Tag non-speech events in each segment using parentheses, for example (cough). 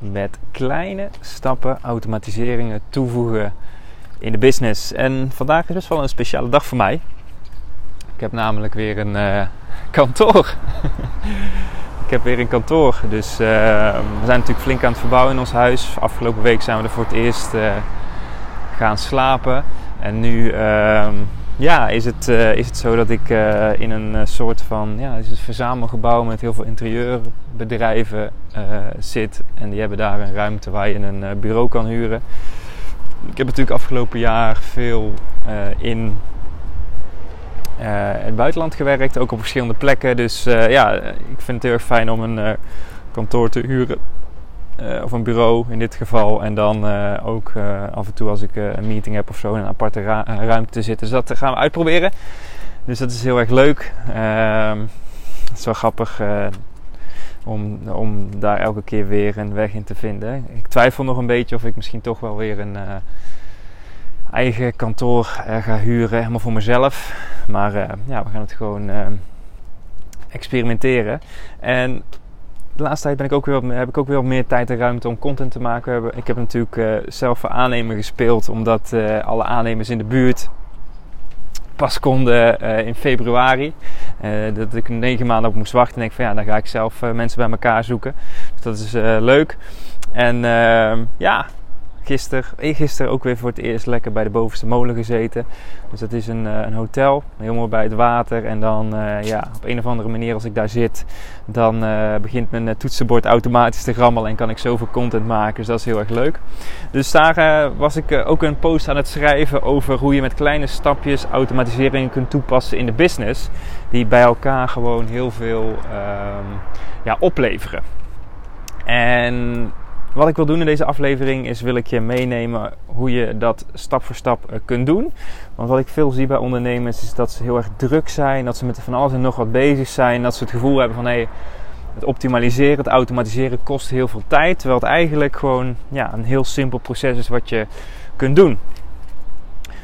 met kleine stappen automatiseringen toevoegen in de business. En vandaag is dus wel een speciale dag voor mij. Ik heb namelijk weer een uh, (laughs) kantoor. (laughs) ik heb weer een kantoor. Dus uh, we zijn natuurlijk flink aan het verbouwen in ons huis. Afgelopen week zijn we er voor het eerst uh, gaan slapen. En nu ehm, ja, is, het, uh, is het zo dat ik uh, in een uh, soort van ja, is een verzamelgebouw met heel veel interieurbedrijven zit. En die hebben daar een ruimte waar je een bureau kan huren. Ik heb natuurlijk afgelopen jaar veel in het buitenland gewerkt, ook op verschillende plekken. Dus ja, ik vind het heel erg fijn om een kantoor te huren uh, of een bureau in dit geval. En dan uh, ook uh, af en toe als ik een meeting heb of zo in een aparte ruimte zitten. Dus dat gaan we uitproberen. Dus dat is heel erg leuk. Ehm, het is wel grappig om, om daar elke keer weer een weg in te vinden. Ik twijfel nog een beetje of ik misschien toch wel weer een eigen kantoor ga huren, helemaal voor mezelf. Maar ja, we gaan het gewoon experimenteren. En de laatste tijd ben ik ook weer, heb ik ook weer meer tijd en ruimte om content te maken. Ik heb natuurlijk uh, zelf voor aannemer gespeeld, omdat uh, alle aannemers in de buurt pas konden uh, in februari. dat ik negen maanden op moest wachten. En denk van ja, dan ga ik zelf mensen bij elkaar zoeken. Dus dat is leuk. En ehm, ja, gisteren, gisteren ook weer voor het eerst lekker bij de bovenste molen gezeten. Dus dat is een, eh, een hotel, helemaal bij het water. En dan uh, ja, op een of andere manier als ik daar zit, dan uh, begint mijn toetsenbord automatisch te rammelen en kan ik zoveel content maken. Dus dat is heel erg leuk. Dus daar was ik ook een post aan het schrijven over hoe je met kleine stapjes automatiseringen kunt toepassen in de business. Die bij elkaar gewoon heel veel um, ja, opleveren. En wat ik wil doen in deze aflevering is wil ik je meenemen hoe je dat stap voor stap eh, kunt doen. Want wat ik veel zie bij ondernemers is dat ze heel erg druk zijn, dat ze met van alles en nog wat bezig zijn, dat ze het gevoel hebben van hé, het optimaliseren, het automatiseren kost heel veel tijd, terwijl het eigenlijk gewoon ja, een heel simpel proces is wat je kunt doen.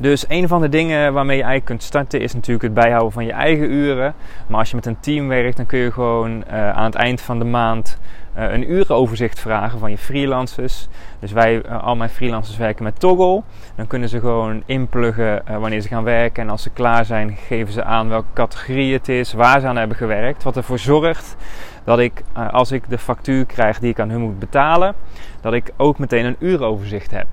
Dus een van de dingen waarmee je eigenlijk kunt starten is natuurlijk het bijhouden van je eigen uren. Maar als je met een team werkt, dan kun je gewoon uh, aan het eind van de maand uh, een urenoverzicht vragen van je freelancers. Dus wij, uh, al mijn freelancers werken met Toggle. Dan kunnen ze gewoon inpluggen wanneer ze gaan werken. En als ze klaar zijn, geven ze aan welke categorie het is, waar ze aan hebben gewerkt. Wat ervoor zorgt dat ik, als ik de factuur krijg die ik aan hun moet betalen, dat ik ook meteen een uuroverzicht heb.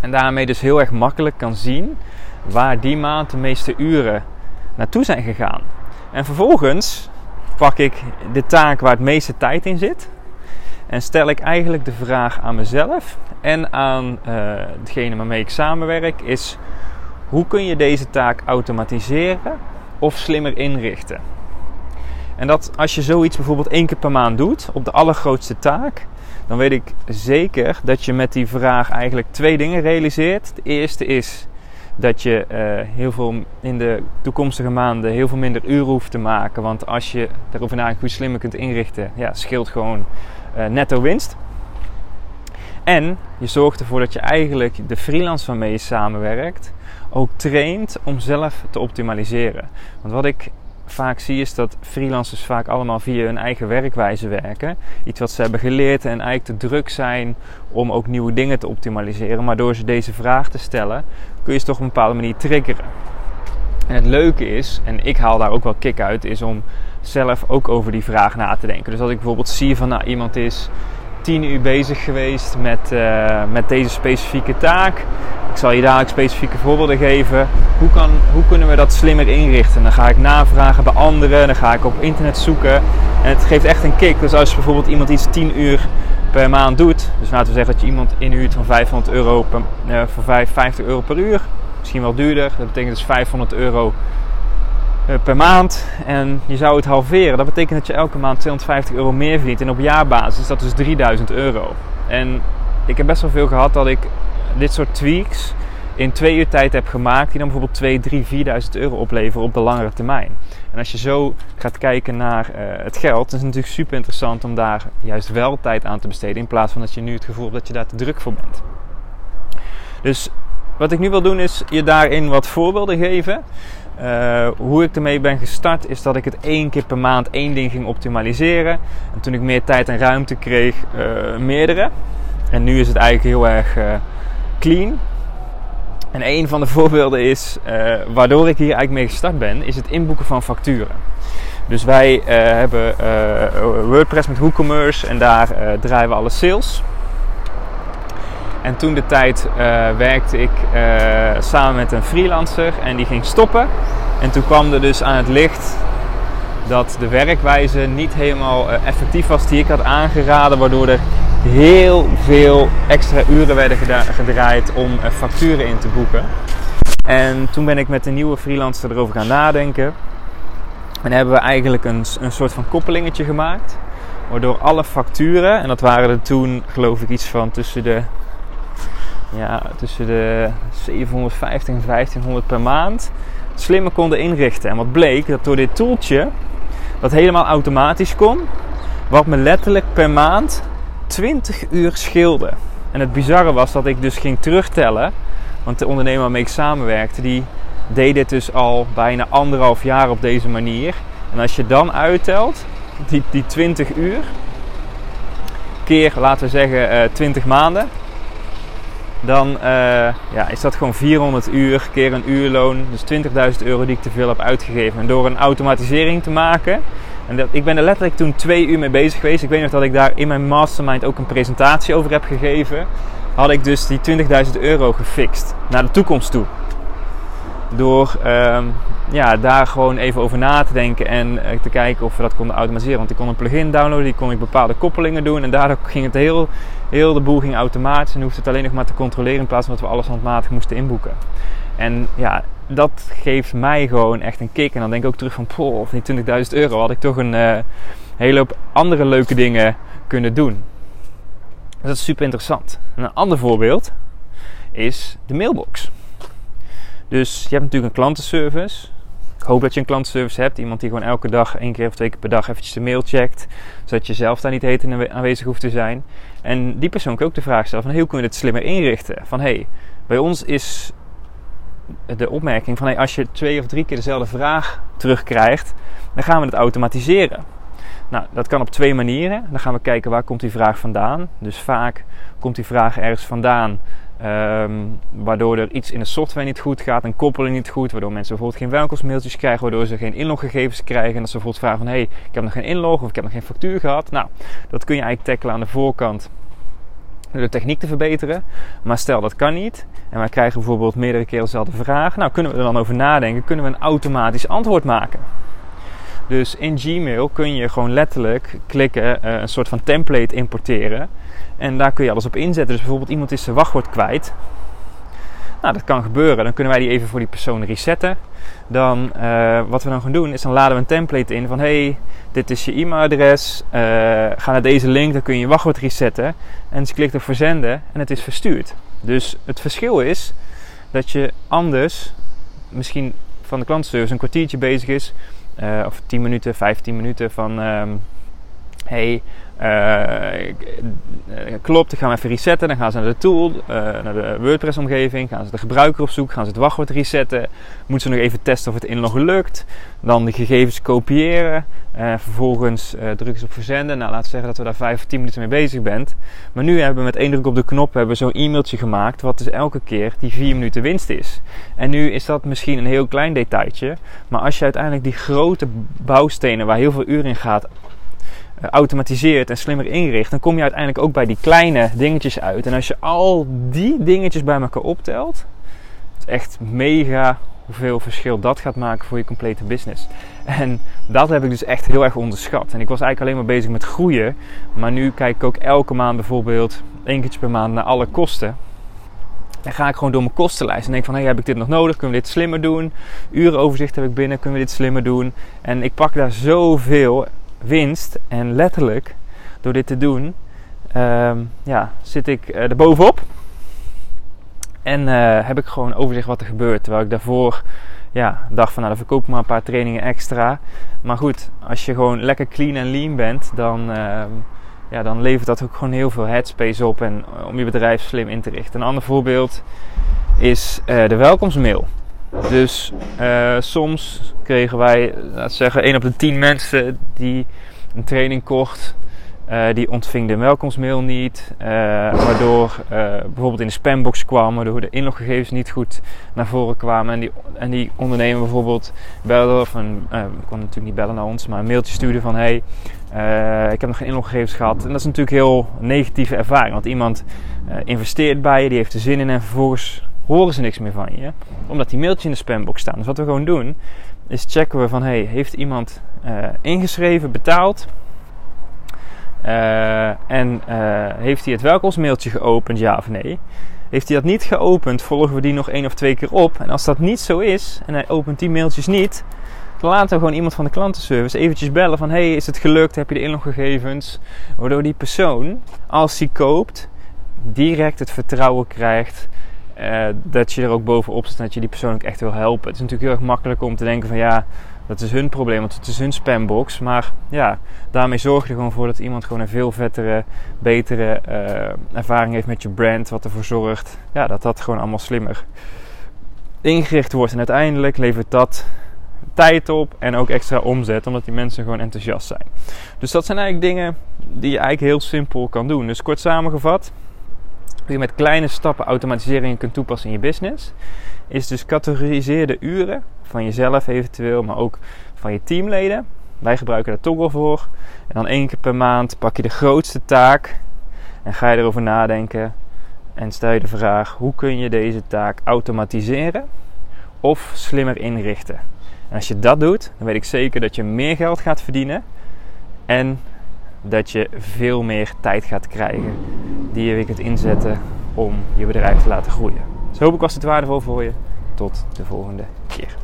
En daarmee dus heel erg makkelijk kan zien waar die maand de meeste uren naartoe zijn gegaan. En vervolgens pak ik de taak waar het meeste tijd in zit. En stel ik eigenlijk de vraag aan mezelf en aan uh, degene waarmee ik samenwerk: is hoe kun je deze taak automatiseren of slimmer inrichten? En dat als je zoiets bijvoorbeeld één keer per maand doet op de allergrootste taak, dan weet ik zeker dat je met die vraag eigenlijk twee dingen realiseert. De eerste is dat je uh, heel veel in de toekomstige maanden heel veel minder uren hoeft te maken. Want als je daarover hoe je slimmer kunt inrichten, ja, scheelt gewoon uh, netto winst. En je zorgt ervoor dat je eigenlijk de freelance waarmee je samenwerkt ook traint om zelf te optimaliseren. Want wat ik vaak zie is dat freelancers vaak allemaal via hun eigen werkwijze werken. Iets wat ze hebben geleerd en eigenlijk te druk zijn om ook nieuwe dingen te optimaliseren. Maar door ze deze vraag te stellen kun je ze toch op een bepaalde manier triggeren. En het leuke is, en ik haal daar ook wel kick uit, is om zelf ook over die vraag na te denken. Dus als ik bijvoorbeeld zie van nou, iemand is tien uur bezig geweest met, uh, met deze specifieke taak. Ik zal je dadelijk specifieke voorbeelden geven. Hoe, kan, hoe kunnen we dat slimmer inrichten? Dan ga ik navragen bij anderen, dan ga ik op internet zoeken. En het geeft echt een kick. Dus als bijvoorbeeld iemand iets 10 uur per maand doet. Dus laten we zeggen dat je iemand inhuurt van 500 euro per, uh, voor 50 euro per uur. Misschien wel duurder. Dat betekent dus 500 euro per maand. En je zou het halveren. Dat betekent dat je elke maand 250 euro meer verdient. En op jaarbasis is dat dus 3000 euro. En ik heb best wel veel gehad dat ik dit soort tweaks in twee uur tijd heb gemaakt. Die dan bijvoorbeeld 2, 3, 4000 euro opleveren op de langere termijn. En als je zo gaat kijken naar uh, het geld, is het natuurlijk super interessant om daar juist wel tijd aan te besteden. In plaats van dat je nu het gevoel hebt dat je daar te druk voor bent. Dus wat ik nu wil doen is je daarin wat voorbeelden geven. Uh, hoe ik ermee ben gestart is dat ik het één keer per maand één ding ging optimaliseren. En toen ik meer tijd en ruimte kreeg, uh, meerdere. En nu is het eigenlijk heel erg uh, clean. En een van de (laughs) voorbeelden is, waardoor ik hier eigenlijk mee gestart ben, is het inboeken van facturen. Dus wij hebben WordPress met WooCommerce en daar draaien we alle sales. En toen de tijd uh, werkte ik uh, samen met een freelancer en die ging stoppen. En toen kwam er dus aan het licht dat de werkwijze niet helemaal uh, effectief was die ik had aangeraden, waardoor er heel veel extra uren werden gedraaid om facturen in te boeken. En toen ben ik met een nieuwe freelancer erover gaan nadenken. En hebben we eigenlijk een, een soort van koppelingetje gemaakt. Waardoor alle facturen, en dat waren er toen geloof ik iets van tussen de ja, tussen de 750 en 1500 per maand slimmer konden inrichten. En wat bleek, dat door dit toeltje, dat helemaal automatisch kon, wat me letterlijk per maand 20 uur scheelde. En het bizarre was dat ik dus ging terugtellen, want de ondernemer waarmee ik samenwerkte, die deed dit dus al bijna anderhalf jaar op deze manier. En als je dan uittelt, die, die 20 uur, keer laten we zeggen uh, eh, 20 maanden, dan uh, ja, is dat gewoon 400 uur keer een uurloon. Dus 20.000 euro die ik te veel heb uitgegeven. En door een automatisering te maken. En dat, ik ben er letterlijk toen twee uur mee bezig geweest. Ik weet nog dat ik daar in mijn mastermind ook een presentatie over heb gegeven. Had ik dus die 20.000 euro gefixt. Naar de toekomst toe. Door um, ja, daar gewoon even over na te denken en uh, te kijken of we dat konden automatiseren. Want ik kon een plugin downloaden, die kon ik bepaalde koppelingen doen. En daardoor ging het heel, heel de boel ging automatisch. En hoefde het alleen nog maar te controleren in plaats van dat we alles handmatig moesten inboeken. En ja, dat geeft mij gewoon echt een kick. En dan denk ik ook terug van, poh, die 20.000 euro had ik toch een uh, hele hoop andere leuke dingen kunnen doen. Dus dat is super interessant. een ander voorbeeld is de mailbox. Dus je hebt natuurlijk een klantenservice. Ik hoop dat je een klantenservice hebt. Iemand die gewoon elke dag, één keer of twee keer per dag eventjes de mail checkt. Zodat je zelf daar niet heet aanwezig hoeft te zijn. En die persoon kan ook de vraag stellen van hoe kunnen we dit slimmer inrichten? Van hey, bij ons is de opmerking van hey, als je twee of drie keer dezelfde vraag terugkrijgt, dan gaan we het automatiseren. Nou, dat kan op twee manieren. Dan gaan we kijken waar komt die vraag vandaan. Dus vaak komt die vraag ergens vandaan Um, waardoor er iets in de software niet goed gaat, een koppeling niet goed, waardoor mensen bijvoorbeeld geen welkomstmailtjes krijgen, waardoor ze geen inloggegevens krijgen. En dat ze bijvoorbeeld vragen van, hé, hey, ik heb nog geen inlog of ik heb nog geen factuur gehad. Nou, dat kun je eigenlijk tackelen aan de voorkant door de techniek te verbeteren. Maar stel dat kan niet en wij krijgen bijvoorbeeld meerdere keren dezelfde vraag. Nou, kunnen we er dan over nadenken, kunnen we een automatisch antwoord maken. Dus in Gmail kun je gewoon letterlijk klikken, uh, een soort van template importeren. En daar kun je alles op inzetten. Dus bijvoorbeeld iemand is zijn wachtwoord kwijt. Nou, dat kan gebeuren. Dan kunnen wij die even voor die persoon resetten. Dan, uh, wat we dan gaan doen, is dan laden we een template in van... hey, dit is je e-mailadres. Uh, ga naar deze link, dan kun je je wachtwoord resetten. En ze klikt op verzenden en het is verstuurd. Dus het verschil is dat je anders misschien van de klantenservice een kwartiertje bezig is... Uh, of 10 minuten, 15 minuten van... Um, hey, uh, klopt, dan gaan we even resetten. Dan gaan ze naar de tool, uh, naar de WordPress-omgeving. Gaan ze de gebruiker op zoek. Gaan ze het wachtwoord resetten. Moeten ze nog even testen of het inloggen lukt. Dan de gegevens kopiëren. Vervolgens drukken ze op verzenden. Nou, laten we zeggen dat we daar 5 of 10 minuten mee bezig bent. Maar nu hebben we met één druk op de knop hebben zo'n e-mailtje gemaakt. Wat dus elke keer die 4 minuten winst is. En nu is dat misschien een heel klein detailtje. Maar als je uiteindelijk die grote bouwstenen waar heel veel uur in gaat eh, automatiseert en slimmer ingericht, dan kom je uiteindelijk ook bij die kleine dingetjes uit. En als je al die dingetjes bij elkaar optelt, is echt mega hoeveel verschil dat gaat maken voor je complete business. En dat heb ik dus echt heel erg onderschat. En ik was eigenlijk alleen maar bezig met groeien. Maar nu kijk ik ook elke maand bijvoorbeeld één keertje per maand naar alle kosten. Dan ga ik gewoon door mijn kostenlijst en denk van, hey, heb ik dit nog nodig? Kunnen we dit slimmer doen? Urenoverzicht heb ik binnen, kunnen we dit slimmer doen? En ik pak daar zoveel winst. En letterlijk, door dit te doen, ehm, ja, zit ik uh, er bovenop. En uh, heb ik gewoon overzicht wat er gebeurt. Terwijl ik daarvoor ja, dacht van nou dan verkoop ik maar een paar trainingen extra. Maar goed, als je gewoon lekker clean en lean bent, dan, uh, ja, dan levert dat ook gewoon heel veel headspace op. En om je bedrijf slim in te richten. Een ander voorbeeld is uh, de welkomstmail. Dus uh, soms kregen wij, laten zeggen, 1 op de 10 mensen die een training kocht, uh, die ontving de welkomstmail niet. Uh, waardoor bijvoorbeeld in de spambox kwam, waardoor de inloggegevens niet goed naar voren kwamen. En die, en die ondernemer bijvoorbeeld belde, of een, kon natuurlijk niet bellen naar ons, maar een mailtje stuurde van: hey, ik heb nog geen inloggegevens gehad. En dat is natuurlijk een heel negatieve ervaring, want iemand investeert bij je, die heeft er zin in en vervolgens horen ze niks meer van je. Omdat die mailtjes in de spambox staan. Dus wat we gewoon doen, is checken we van, hey, heeft iemand uh, ingeschreven, betaald? Uh, en uh, heeft hij het welkomstmailtje geopend, ja of nee? Heeft hij dat niet geopend, volgen we die nog één of twee keer op. En als dat niet zo is, en hij opent die mailtjes niet, dan laten we gewoon iemand van de klantenservice eventjes bellen van... Hey, is het gelukt? Heb je de inloggegevens? Waardoor die persoon, als hij koopt, direct het vertrouwen krijgt uh, dat je er ook bovenop zit en dat je die persoon ook echt wil helpen. Het is natuurlijk heel erg makkelijk om te denken van ja, dat is hun probleem, want het is hun spambox. Maar ja, daarmee zorg je er gewoon voor dat iemand gewoon een veel vettere, betere uh, ervaring heeft met je brand. Wat ervoor zorgt ja, dat dat gewoon allemaal slimmer ingericht wordt. En uiteindelijk levert dat tijd op en ook extra omzet, omdat die mensen gewoon enthousiast zijn. Dus dat zijn eigenlijk dingen die je eigenlijk heel simpel kan doen. Dus kort samengevat hoe je met kleine stappen automatisering kunt toepassen in je business, is dus categoriseer de uren van jezelf eventueel, maar ook van je teamleden. Wij gebruiken daar Toggle voor. En dan één keer per maand pak je de grootste taak en ga je erover nadenken en stel je de vraag: hoe kun je deze taak automatiseren of slimmer inrichten? En als je dat doet, dan weet ik zeker dat je meer geld gaat verdienen en dat je veel meer tijd gaat krijgen die je weer kunt inzetten om je bedrijf te laten groeien. Dus hoop ik was het waardevol voor je. Tot de volgende keer.